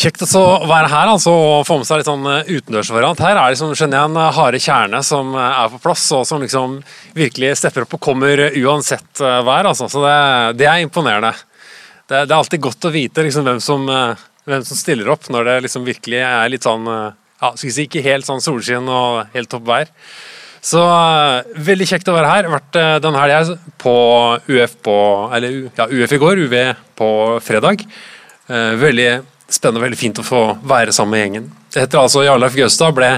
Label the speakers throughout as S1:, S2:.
S1: Kjekt å være her altså, og få med seg litt sånn eh, utendørsvariant. Her er liksom, skjønner jeg en eh, harde kjerne som eh, er på plass, og som liksom virkelig stepper opp og kommer uansett vær. Altså. Så det, det, er imponerende. Det, det, er alltid godt å vite liksom, hvem, som, hvem, som, stiller opp når det liksom virkelig er litt sånn ja, skal si Ikke helt sånn solskinn og helt topp vær. Så veldig kjekt å være her. Vært denne helga på UF på Eller ja, UF i går, UV på fredag. Veldig spennende og veldig fint å få være sammen med gjengen. Jeg heter altså Jarleif Gaustad, ble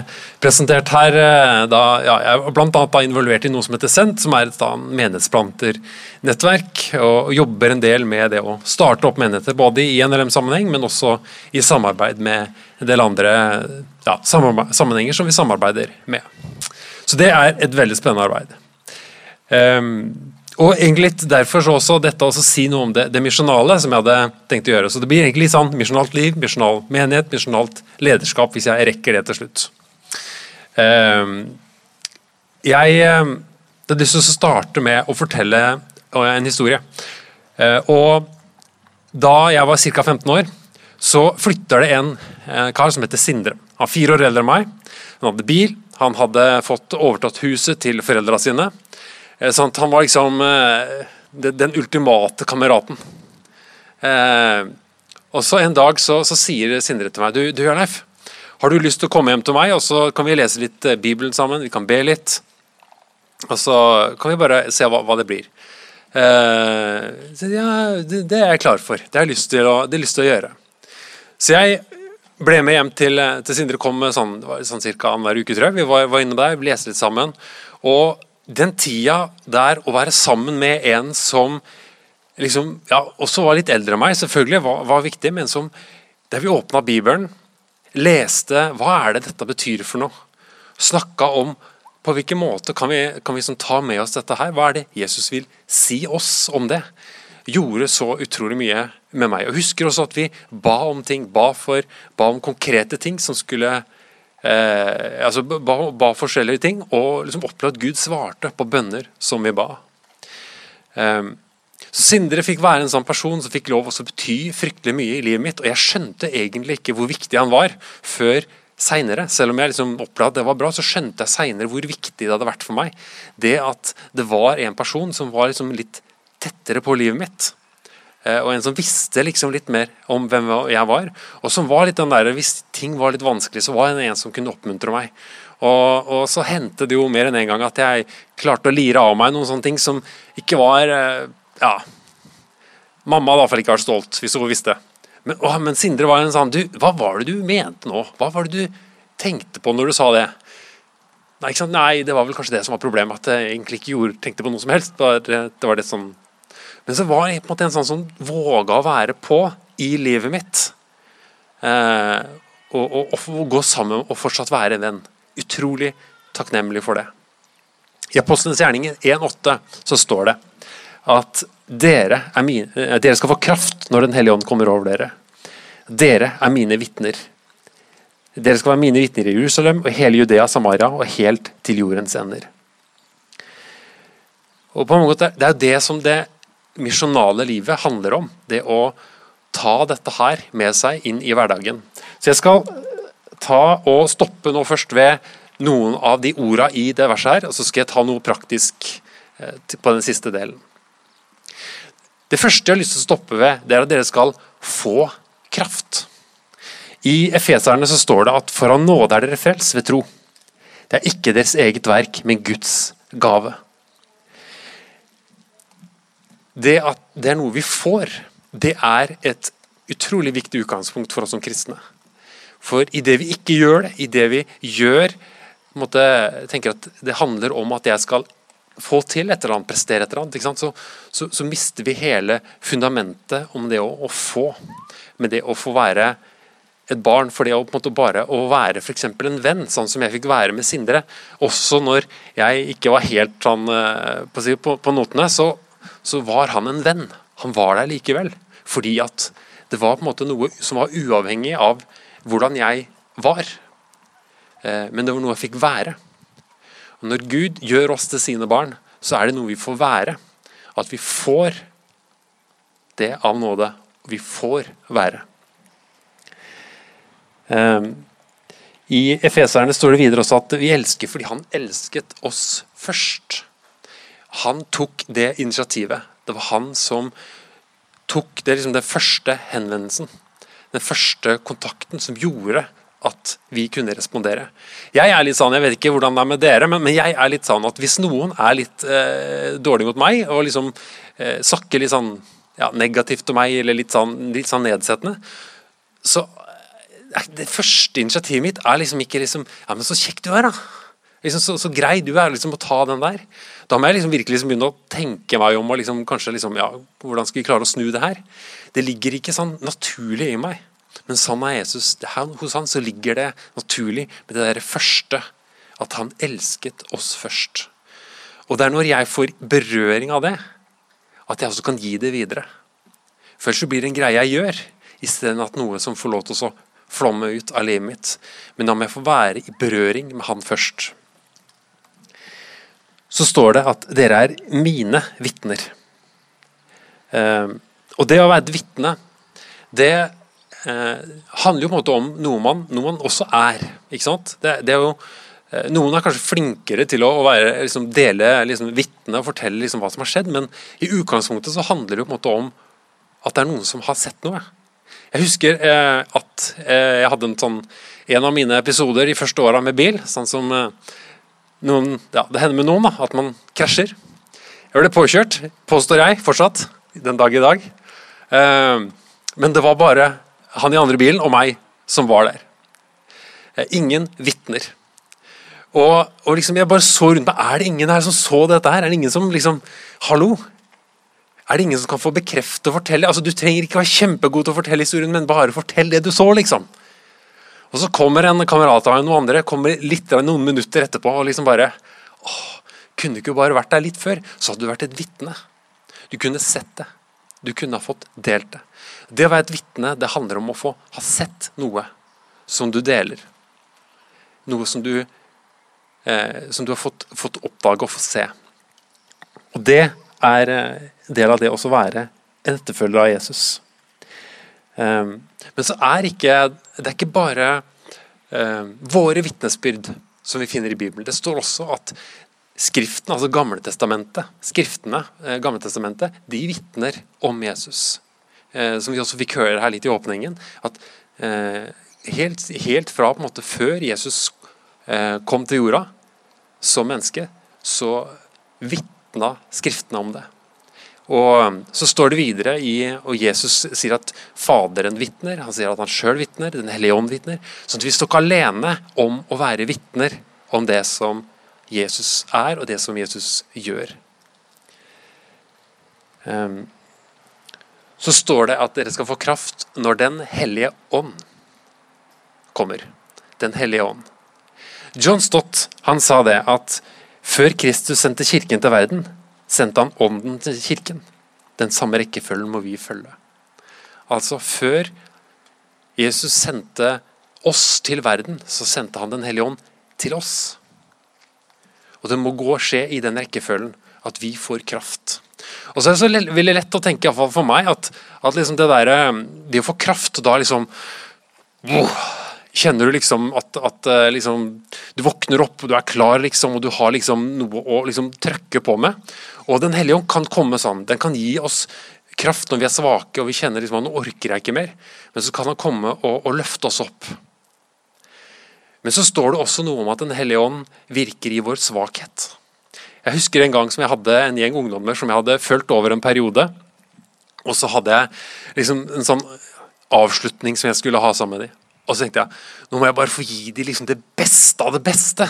S1: presentert her eh, da ja, jeg var blant annet involvert i noe som heter Sent, som er et menighetsplanternettverk, og jobber en del med det å starte opp menigheter, både i NLM-sammenheng, men også i samarbeid med en del andre ja, sammenhenger som vi samarbeider med. Så det er et veldig spennende arbeid. Um, og egentlig derfor så også dette å si noe om det, det misjonale som jeg hadde tenkt å gjøre. Så det blir egentlig sånn misjonalt liv, misjonal menighet, misjonalt lederskap, hvis jeg rekker det til slutt. Ehm, jeg ehm, hadde lyst til å starte med å fortelle en historie. Eh, og da jeg var ca. 15 år, så flytter det en eh, kar som heter Sindre. Han er fire år eldre enn meg. Han hadde bil, han hadde fått overtatt huset til foreldra sine. Sånn, han var liksom eh, den ultimate kameraten. Eh, og så En dag så, så sier Sindre til meg du, du Jørleif, har du lyst til å komme hjem til meg, og så kan vi lese litt Bibelen sammen. Vi kan be litt. Og så kan vi bare se hva, hva det blir. Eh, så, ja, det, det, er jeg klar for. Det har jeg lyst til å, lyst til å gjøre. Så jeg ble med hjem til, til Sindre kom sånn, sånn ca. annenhver uke, tror jeg. Vi var, var inne der, vi leste litt sammen. Og den tida der å være sammen med en som liksom, ja, også var litt eldre enn meg, selvfølgelig var, var viktig, men som der vi åpna Bibelen, leste hva er det dette betyr for noe, snakka om på hvilken måte kan vi, kan vi sånn ta med oss dette her, hva er det Jesus vil si oss om det, gjorde så utrolig mye med meg. Og husker også at vi ba om ting, ba, for, ba om konkrete ting som skulle eh, altså ba, ba, forskjellige ting, og liksom opplevde at Gud svarte på bønner som vi ba. Eh, så Sindre fikk være en sånn person som fikk lov å bety fryktelig mye i livet mitt. Og jeg skjønte egentlig ikke hvor viktig han var før seinere. Selv om jeg liksom opplevde at det var bra, så skjønte jeg seinere hvor viktig det hadde vært for meg. Det at det var en person som var liksom litt tettere på livet mitt. Eh, og en som visste liksom litt mer om hvem jeg var. Og som var litt den der, Hvis ting var litt vanskelig, så var det en som kunne oppmuntre meg. Og, og så hendte det jo mer enn en gang at jeg klarte å lire av meg noen sånne ting som ikke var eh, Ja. Mamma hadde iallfall ikke vært stolt hvis hun visste. Men, å, men Sindre var en sånn du, Hva var det du mente nå? Hva var det du tenkte på når du sa det? Nei, Nei det var vel kanskje det som var problemet, at jeg egentlig ikke gjorde, tenkte på noe som helst. Det var det, var det som men så var jeg på en måte en sånn som våga å være på i livet mitt. Eh, og, og, og, gå sammen og fortsatt være en venn. Utrolig takknemlig for det. I Apostelens gjerninger 1,8 så står det at dere, mine, eh, dere, skal få kraft når Den hellige ånd kommer over dere. Dere er mine vitner. Dere skal være mine vitner i Jerusalem og hele Judea, Samaria og helt til jordens ender. Og på en måte, Det er jo det som det misjonale livet handler om. Det å ta dette her med seg inn i hverdagen. Så jeg skal ta og stoppe nå først ved noen av de orda i det verset her, og så skal jeg ta noe praktisk eh, på den siste delen. Det første jeg har lyst til å stoppe ved, det er at dere skal få kraft. I Efeserne så står det at for av nåde er dere frelst ved tro. Det er ikke deres eget verk, men Guds gave. Det at det er noe vi får, det er et utrolig viktig utgangspunkt for oss som kristne. For i det vi ikke gjør det, i det vi gjør måtte, tenker at Det handler om at jeg skal få til et eller annet, prestere et eller annet. Så, så, så, mister vi hele fundamentet om det å, å, få. Med det å få være et barn, for det å på en måte bare å være f.eks. en venn, sånn som jeg fikk være med Sindre. Også når jeg ikke var helt sånn eh, på, på, på notene, så så var han en venn. Han var der likevel. Fordi at det var på en måte noe som var uavhengig av hvordan jeg var. Eh, men det var noe jeg fikk være. Og Når Gud gjør oss til sine barn, så er det noe vi får være. At vi får det av nåde. Vi får være. Eh, I Efeserne står det videre også at vi elsker fordi han elsket oss først. Han tok det initiativet. Det var han som tok det, liksom, den første henvendelsen. Den første kontakten som gjorde at vi kunne respondere. Jeg er litt sånn, jeg vet ikke hvordan det er med dere, men, men jeg er litt sånn at hvis noen er litt eh, dårlig mot meg, og liksom eh, sakker litt sånn ja, negativt til meg, eller litt sånn, litt sånn nedsettende, så eh, det første initiativet mitt er liksom ikke liksom Ja, men så kjekk du er, da. Liksom, så, så, grei du er liksom å ta den der. Da må jeg liksom virkelig liksom begynne å tenke meg om og liksom, kanskje liksom, ja, hvordan skal vi klare å snu det her. Det ligger ikke sånn naturlig i meg. Men sammen med Jesus, her, hos han så ligger det naturlig med det der første. At han elsket oss først. Og det er når jeg får berøring av det, at jeg også kan gi det videre. Først så blir det en greie jeg gjør, istedenfor at noe som får lov til å flomme ut av livet mitt. Men da må jeg få være i berøring med han først så står det at dere er mine vitner. Eh, og det å være et vitne, det eh, handler jo på en måte om noe man, noe man også er. ikke sant? Det, det er jo, eh, noen er kanskje flinkere til å, være, liksom, dele liksom, vitne og fortelle liksom, hva som har skjedd, men i utgangspunktet så handler det jo på en måte om at det er noen som har sett noe. Jeg husker eh, at eh, jeg hadde en sånn en av mine episoder i første åra med bil. sånn som eh, noen, ja, det hender med noen da, at man krasjer. Jeg ble påkjørt, påstår jeg fortsatt, den dag i dag. Eh, men det var bare han i andre bilen og meg som var der. Eh, ingen vitner. Og, og, liksom jeg bare så rundt meg. Er det ingen her som så dette her? Er det ingen som liksom Hallo? Er det ingen som kan få bekrefte og fortelle? Altså, Du trenger ikke være kjempegod til å fortelle historien, men bare fortell det du så, liksom. Og så kommer en kamerat av noen andre kommer litt noen minutter etterpå og liksom bare åh, Kunne du ikke bare vært der litt før? Så hadde du vært et vitne. Du kunne sett det. Du kunne ha fått delt det. Det å være et vitne det handler om å få ha sett noe som du deler. Noe som du, eh, som du har fått, fått oppdage og få se. Og Det er eh, del av det å være en etterfølger av Jesus. Um, men så er ikke det er ikke bare uh, våre vitnesbyrd som vi finner i Bibelen. Det står også at Skriften, altså Gamletestamentet, skriftene, uh, Gamletestamentet, de vitner om Jesus. Uh, som vi også fikk høre her litt i åpningen. at helt, helt, fra på en måte før Jesus kom til jorda som menneske, så vitna Skriftene om det. Og Så står det videre i, og Jesus sier at Faderen vitner, han sier at han sjøl vitner, Den hellige ånd vitner. sånn at vi står ikke alene om å være vitner om det som Jesus er, og det som Jesus gjør. Um, så står det at dere skal få kraft når Den hellige ånd kommer. Den hellige ånd. John Stott han sa det at før Kristus sendte kirken til verden, sendte han ånden til kirken. Den samme rekkefølgen må vi følge. Altså, før Jesus sendte oss til verden, så sendte han Den hellige ånd til oss. Og det må gå og skje i den rekkefølgen at vi får kraft. Og så er det så veldig lett å tenke, iallfall for meg, at, at liksom det der, det å få kraft da liksom Kjenner du liksom at, at eh, liksom, du våkner opp, du er klar, liksom, og du har liksom noe å liksom trøkke på med. Og Den hellige ånd kan komme sånn. Den kan gi oss kraft når vi er svake og vi kjenner liksom at nå orker jeg ikke mer. Men så kan han komme og, og løfte oss opp. Men så står det også noe om at Den hellige ånd virker i vår svakhet. Jeg husker en gang som jeg hadde en gjeng ungdommer som jeg hadde fulgt over en periode. Og så hadde jeg liksom en sånn avslutning som jeg skulle ha sammen med dem. Og så tenkte jeg nå må jeg bare få gi dem liksom det beste av det beste.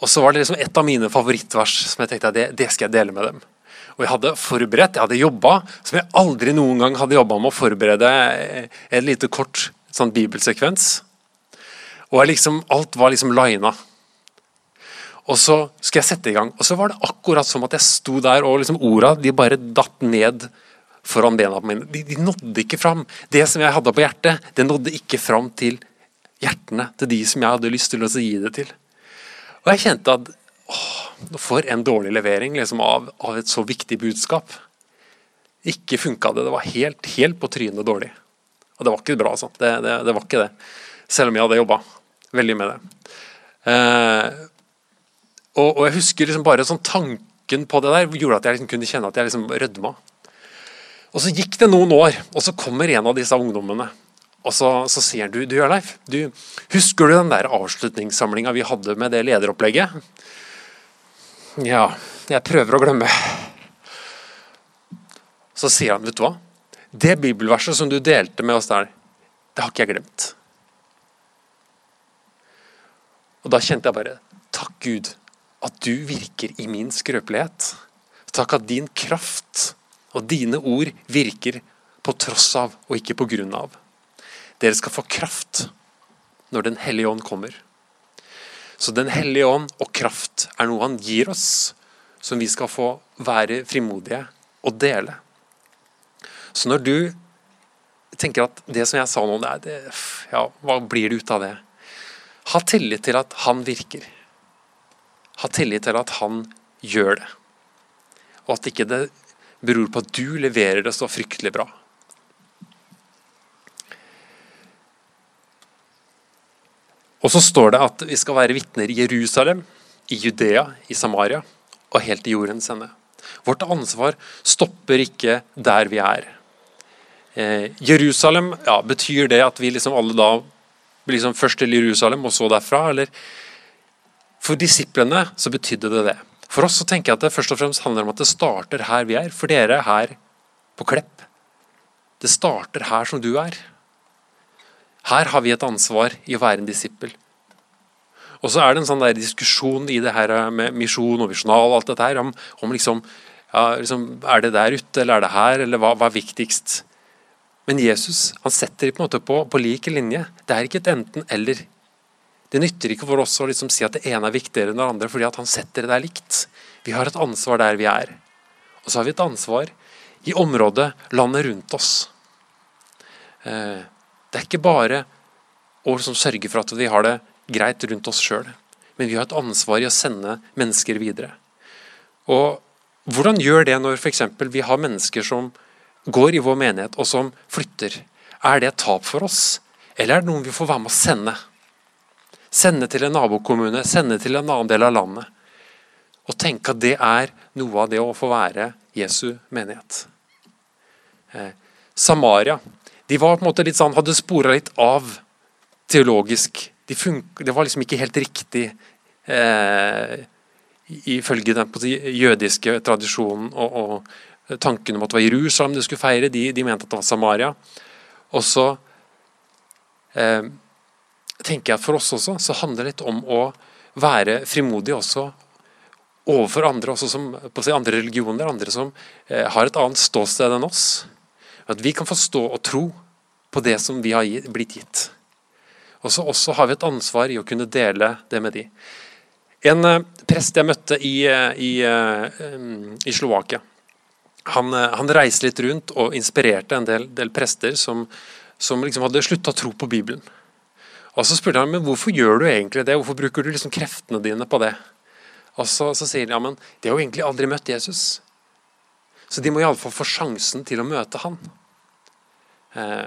S1: Og så var det liksom et av mine favorittvers som jeg tenkte det, det skal jeg dele med dem. Og jeg hadde forberedt, jeg hadde jobba som jeg aldri noen gang hadde jobba med å forberede en lite kort sånn bibelsekvens. Og liksom, alt var liksom lina. Og så skulle jeg sette i gang, og så var det akkurat som at jeg sto der og liksom orda de bare datt ned foran bena mine. De, de, nådde ikke fram. Det som jeg hadde på hjertet, det nådde ikke fram til hjertene til de som jeg hadde lyst til å gi det til. Og jeg kjente at åh, for en dårlig levering liksom, av, av, et så viktig budskap. Ikke funka det. Det var helt, helt på trynet dårlig. Og det var ikke bra, altså. Det, det, det var ikke det. selv om jeg hadde jobba veldig med det. Eh, og, og, jeg husker liksom bare sånn tanken på det der gjorde at jeg liksom kunne kjenne at jeg liksom rødma. Og Så gikk det noen år, og så kommer en av disse ungdommene. Og så, så sier han du, du Jørleif, du, husker du den der avslutningssamlinga vi hadde med det lederopplegget? Ja, jeg prøver å glemme. Så sier han, vet du hva? Det bibelverset som du delte med oss der, det har ikke jeg glemt. Og da kjente jeg bare Takk, Gud, at du virker i min skrøpelighet. Takk at din kraft og dine ord virker på tross av og ikke på grunn av. Dere skal få kraft når Den hellige ånd kommer. Så Den hellige ånd og kraft er noe han gir oss, som vi skal få være frimodige og dele. Så når du tenker at det som jeg sa nå, det, det, ja, hva blir det ut av det? Ha tillit til at han virker. Ha tillit til at han gjør det. Og at ikke det beror på at du leverer det så fryktelig bra. Og så står det at vi skal være vitner i Jerusalem, i Judea, i Samaria og helt til jordens ende. Vårt ansvar stopper ikke der vi er. Eh, Jerusalem, ja, betyr det at vi liksom alle da blir liksom først til Jerusalem og så derfra, eller? For disiplene så betydde det det. For oss så tenker jeg at det først og fremst handler om at det starter her vi er. For dere er her på Klepp. Det starter her som du er. Her har vi et ansvar i å være en disippel. Og så er det en sånn der diskusjon i det her med misjon og visjonal og alt dette her, om, om liksom, ja, liksom, Er det der ute, eller er det her, eller hva, hva er viktigst? Men Jesus han setter det på på, på lik linje. Det er ikke et enten-eller. Det nytter ikke for oss å liksom si at det ene er viktigere enn det andre, fordi han setter det der likt. Vi har et ansvar der vi er. Og så har vi et ansvar i området, landet rundt oss. Eh, det er ikke bare å liksom sørge for at vi har det greit rundt oss sjøl, men vi har et ansvar i å sende mennesker videre. Og hvordan gjør det når f.eks. vi har mennesker som går i vår menighet, og som flytter? Er det et tap for oss, eller er det noen vi får være med å sende? Sende til en nabokommune, sende til en annen del av landet. Og tenke at det er noe av det å få være Jesu menighet. Eh, Samaria de var på en måte litt sånn, hadde spora litt av teologisk. De det var liksom ikke helt riktig eh, ifølge den si, jødiske tradisjonen og, og tanken om at det var Jerusalem de skulle feire. De, de mente at det var Samaria. Og så eh, tenker jeg for oss også, så handler det litt om å være frimodig også overfor andre, også som, på si, andre religioner, andre som eh, har et annet ståsted enn oss. At vi kan forstå og tro på det som vi har gitt, blitt gitt. Og så også har vi et ansvar i å kunne dele det med de. En eh, prest jeg møtte i, eh, i, eh, i Slovakia, han, eh, han, reiste litt rundt og inspirerte en del, del prester som, som liksom hadde slutta å tro på Bibelen. Og Så spurte han men hvorfor gjør du egentlig det, hvorfor bruker du liksom kreftene dine på det? Og Så, så sier de ja, men de har jo egentlig aldri møtt Jesus. Så de må iallfall få sjansen til å møte han. Eh,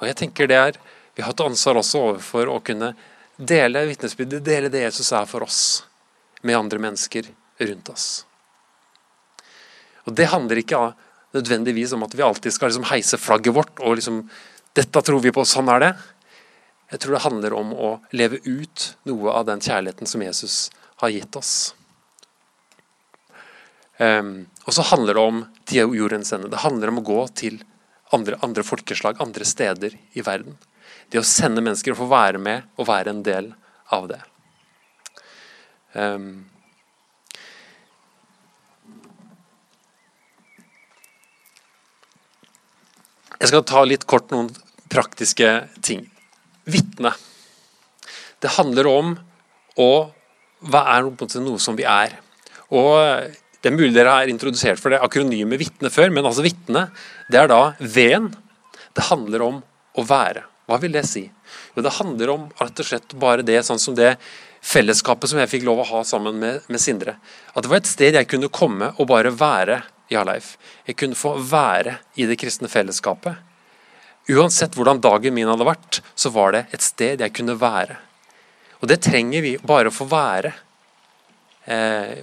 S1: og jeg tenker det er, Vi har et ansvar også overfor å kunne dele vitnesbyrdet, dele det Jesus er for oss, med andre mennesker rundt oss. Og Det handler ikke nødvendigvis om at vi alltid skal liksom heise flagget vårt og liksom Dette tror vi på, sånn er det. Jeg tror det handler om å leve ut noe av den kjærligheten som Jesus har gitt oss. Um, og så handler det om jordens ende. Det handler om å gå til andre, andre, folkeslag, andre steder i verden. Det å sende mennesker og få være med og være en del av det. Um, jeg skal ta litt kort noen praktiske ting vitne. Det handler om å være noe som vi er. Og Det er mulig dere har introdusert for det akronymet vitne før, men altså vitne det er da V-en. Det handler om å være. Hva vil det si? Jo, Det handler om rett og slett bare det, sånn som det fellesskapet som jeg fikk lov å ha sammen med, med Sindre. At det var et sted jeg kunne komme og bare være i Harleif. Jeg kunne få være i det kristne fellesskapet. Uansett hvordan dagen min hadde vært, så var det et sted jeg kunne være. Og det trenger vi bare å få være. Eh,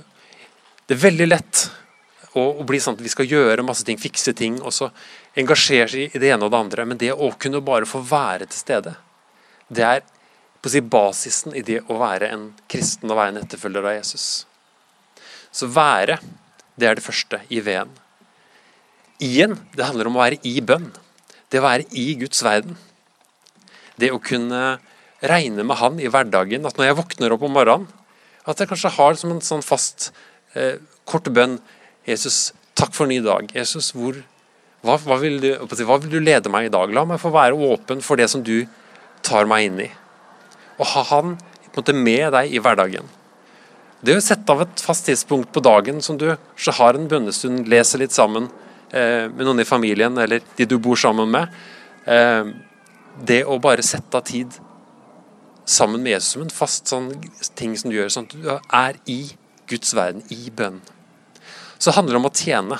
S1: det er veldig lett å, å, bli sånn at vi skal gjøre masse ting, fikse ting, og så engasjere seg i det ene og det andre. Men det å kunne bare få være til stede, det er på å si, basisen i det å være en kristen og være en etterfølger av Jesus. Så være, det er det første i V-en. I-en, det handler om å være i bønn. Det å være i Guds verden. Det å kunne regne med Han i hverdagen. At når jeg våkner opp om morgenen, at jeg kanskje har som en sånn fast, eh, kort bønn Jesus, takk for en ny dag. Jesus, hvor, hva, hva, vil du, hva, vil du, lede meg i dag? La meg få være åpen for det som du tar meg inn i. Og ha Han måte, med deg i hverdagen. Det å sette av et fast tidspunkt på dagen som du så har en bønnestund, leser litt sammen med noen i familien eller de du bor sammen med. Eh, det å bare sette av tid sammen med Jesus som en fast sånn ting som du gjør, sånn at du er i Guds verden, i bønn. Så handler det om å tjene.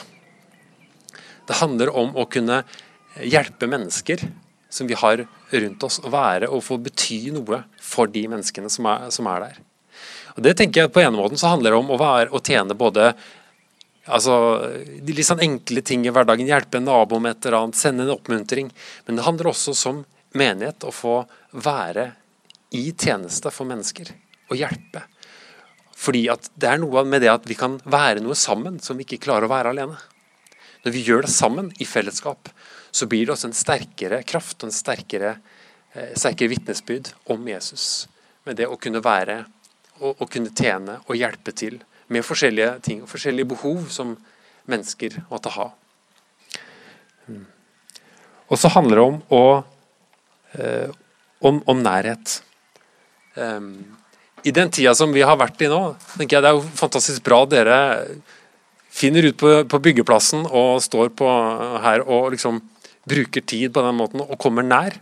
S1: Det handler om å kunne hjelpe mennesker som vi har rundt oss, å være og få bety noe for de menneskene som er, som er der. Og det tenker jeg På en måte så handler det om å, være, å tjene både altså, de litt sånn enkle ting i hverdagen. Hjelpe en nabo med et eller annet, sende en oppmuntring. Men det handler også som menighet å få være i tjeneste for mennesker. Og hjelpe. Fordi det er noe med det at vi kan være noe sammen som vi ikke klarer å være alene. Når vi gjør det sammen i fellesskap, så blir det også en sterkere kraft og en sterkere, eh, sterkere vitnesbyrd om Jesus. Med det å kunne være å, å, kunne tjene og hjelpe til med forskjellige ting og forskjellige behov som mennesker måtte ha. Og så handler det om, å, eh, om, om nærhet. Um, I den tida som vi har vært i nå, tenker jeg det er jo fantastisk bra at dere finner ut på, på byggeplassen og står på her og liksom bruker tid på den måten og kommer nær.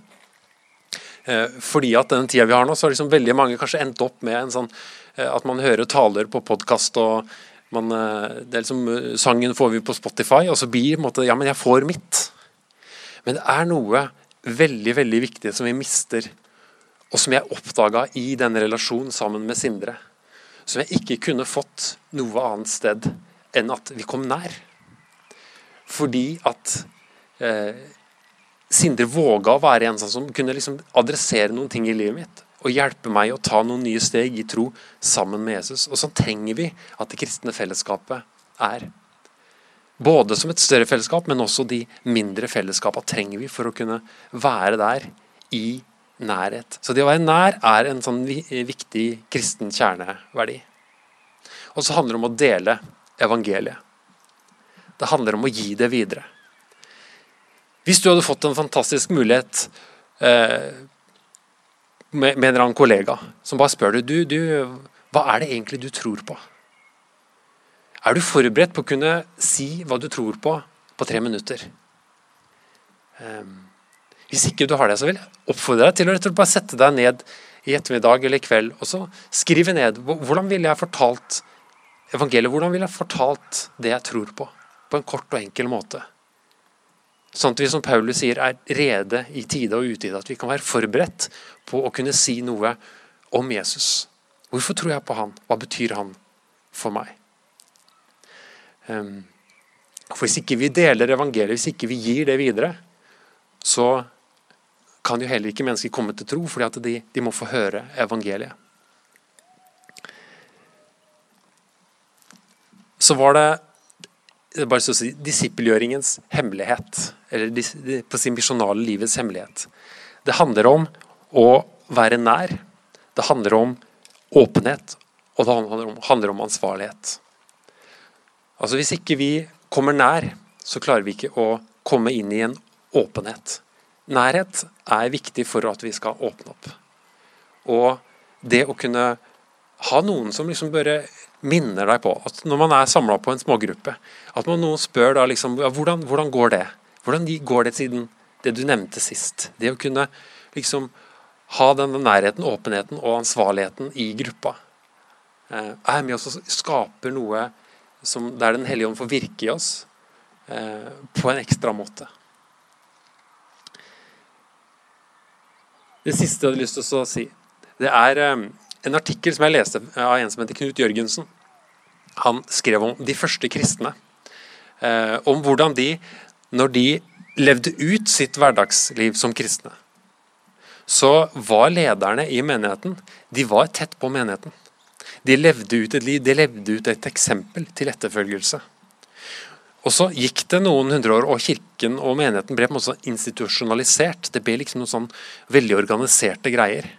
S1: Eh, fordi at den tida vi har nå, så har liksom veldig mange kanskje endt opp med en sånn eh, at man hører taler på podkast og man, eh, det er liksom, Sangen får vi på Spotify, og så blir på en måte Ja, men jeg får mitt. Men det er noe veldig, veldig viktig som vi mister, og som jeg oppdaga i den relasjonen sammen med Sindre. Som jeg ikke kunne fått noe annet sted enn at vi kom nær. Fordi at eh, Sindre våga å være en sånn som kunne liksom adressere noen ting i livet mitt. Og hjelpe meg å ta noen nye steg i tro sammen med Jesus. Og sånn trenger vi at det kristne fellesskapet er. Både som et større fellesskap, men også de mindre fellesskapene trenger vi for å kunne være der i nærhet. Så det å være nær er en sånn viktig kristen kjerneverdi. Og så handler det om å dele evangeliet. Det handler om å gi det videre. Hvis du hadde fått en fantastisk mulighet eh, med, en eller annen kollega som bare spør deg du, du, hva er det egentlig du tror på? Er du forberedt på å kunne si hva du tror på, på tre minutter? Eh, hvis ikke du har det, så vil jeg oppfordre deg til å bare sette deg ned i ettermiddag eller i kveld og så skrive ned hvordan ville jeg fortalt evangeliet, hvordan ville jeg fortalt det jeg tror på, på en kort og enkel måte. Sånn at vi som Paulus sier, er rede i tide og utide. At vi kan være forberedt på å kunne si noe om Jesus. Hvorfor tror jeg på han? Hva betyr han for meg? Ehm, for Hvis ikke vi deler evangeliet, hvis ikke vi gir det videre, så kan jo heller ikke mennesker komme til tro, fordi at de, de må få høre evangeliet. Så var det bare så å si, disippelgjøringens hemmelighet. Eller på sin misjonale livets hemmelighet. Det handler om å være nær. Det handler om åpenhet, og det handler om, handler om ansvarlighet. Altså Hvis ikke vi kommer nær, så klarer vi ikke å komme inn i en åpenhet. Nærhet er viktig for at vi skal åpne opp. Og det å kunne ha noen som liksom bare minner deg på at når man er samla på en smågruppe, at man noen spør da liksom ja, hvordan, hvordan, går det? Hvordan går det siden det du nevnte sist? Det å kunne liksom ha denne nærheten, åpenheten og ansvarligheten i gruppa eh, er med oss og skaper noe som, der Den hellige ånd får virke i oss eh, på en ekstra måte. Det siste jeg hadde lyst til å si, det er um, en artikkel som jeg leste av en som heter Knut Jørgensen. Han skrev om de første kristne. Uh, om hvordan de, når de levde ut sitt hverdagsliv som kristne, så var lederne i menigheten de var tett på menigheten. De levde ut et liv, de levde ut et eksempel til etterfølgelse. Og så gikk det noen hundre år, og kirken og menigheten ble på en måte sånn institusjonalisert. Det ble liksom noen sånn veldig organiserte greier.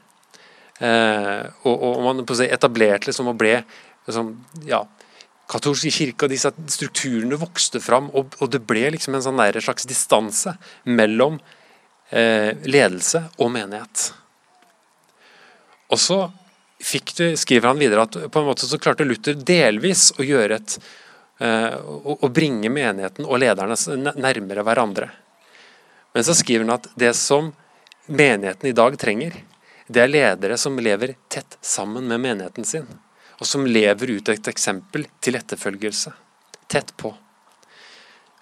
S1: Eh, og, og, man å etablerte liksom og ble liksom, ja, katolske kirke og disse strukturene vokste fram, og, og det ble liksom en sånn slags distanse mellom eh, ledelse og menighet. Og så fikk du, skriver han videre at på en måte så klarte Luther delvis å gjøre et Eh, å bringe menigheten og lederne nærmere hverandre. Men så skriver han at det som menigheten i dag trenger, det er ledere som lever tett sammen med menigheten sin. Og som lever ut et eksempel til etterfølgelse. Tett på.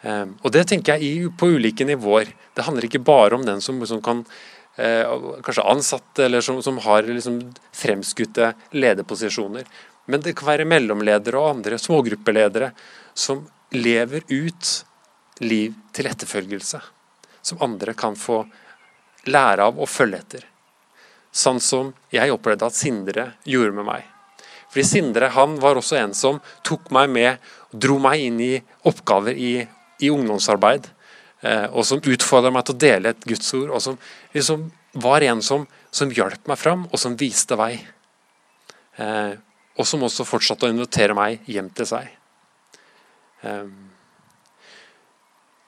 S1: Eh, og det tenker jeg på ulike nivåer. Det handler ikke bare om den som, som kan eh, kanskje ansatte, eller som, som har liksom fremskutte lederposisjoner. Men det kan være mellomledere og andre smågruppeledere som lever ut liv til etterfølgelse. Som andre kan få lære av og følge etter. Sånn som jeg opplevde at Sindre gjorde med meg. Fordi Sindre han var også en som tok meg med, dro meg inn i oppgaver i, i ungdomsarbeid. Eh, og som utfordra meg til å dele et Guds ord. Og som liksom var en som, som hjalp meg fram, og som viste vei. Eh, og som også fortsatte å invitere meg hjem til seg. Ehm,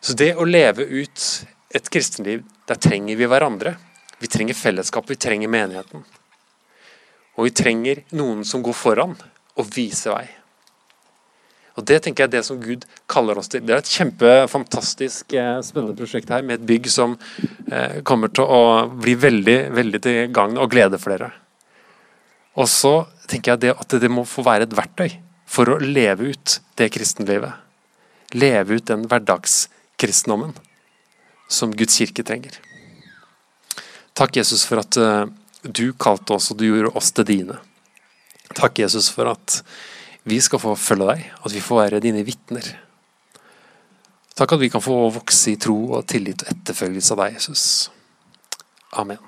S1: så det å leve ut et kristenliv, der trenger vi hverandre. Vi trenger fellesskap, vi trenger menigheten. Og vi trenger noen som går foran og viser vei. Og Det tenker jeg er det som Gud kaller oss til. Det er et kjempefantastisk eh, spennende prosjekt her, med et bygg som eh, kommer til å bli veldig, veldig til gagn og glede for dere. Og så tenker jeg det, at det må få være et verktøy for å leve ut det kristenlivet. Leve ut den hverdagskristendommen som Guds kirke trenger. Takk, Jesus, for at uh, du kalte oss, og du gjorde oss til dine. Takk, Jesus, for at vi skal få følge deg, at vi får være dine vitner. Takk at vi kan få vokse i tro og tillit og etterfølgelse av deg, Jesus. Amen.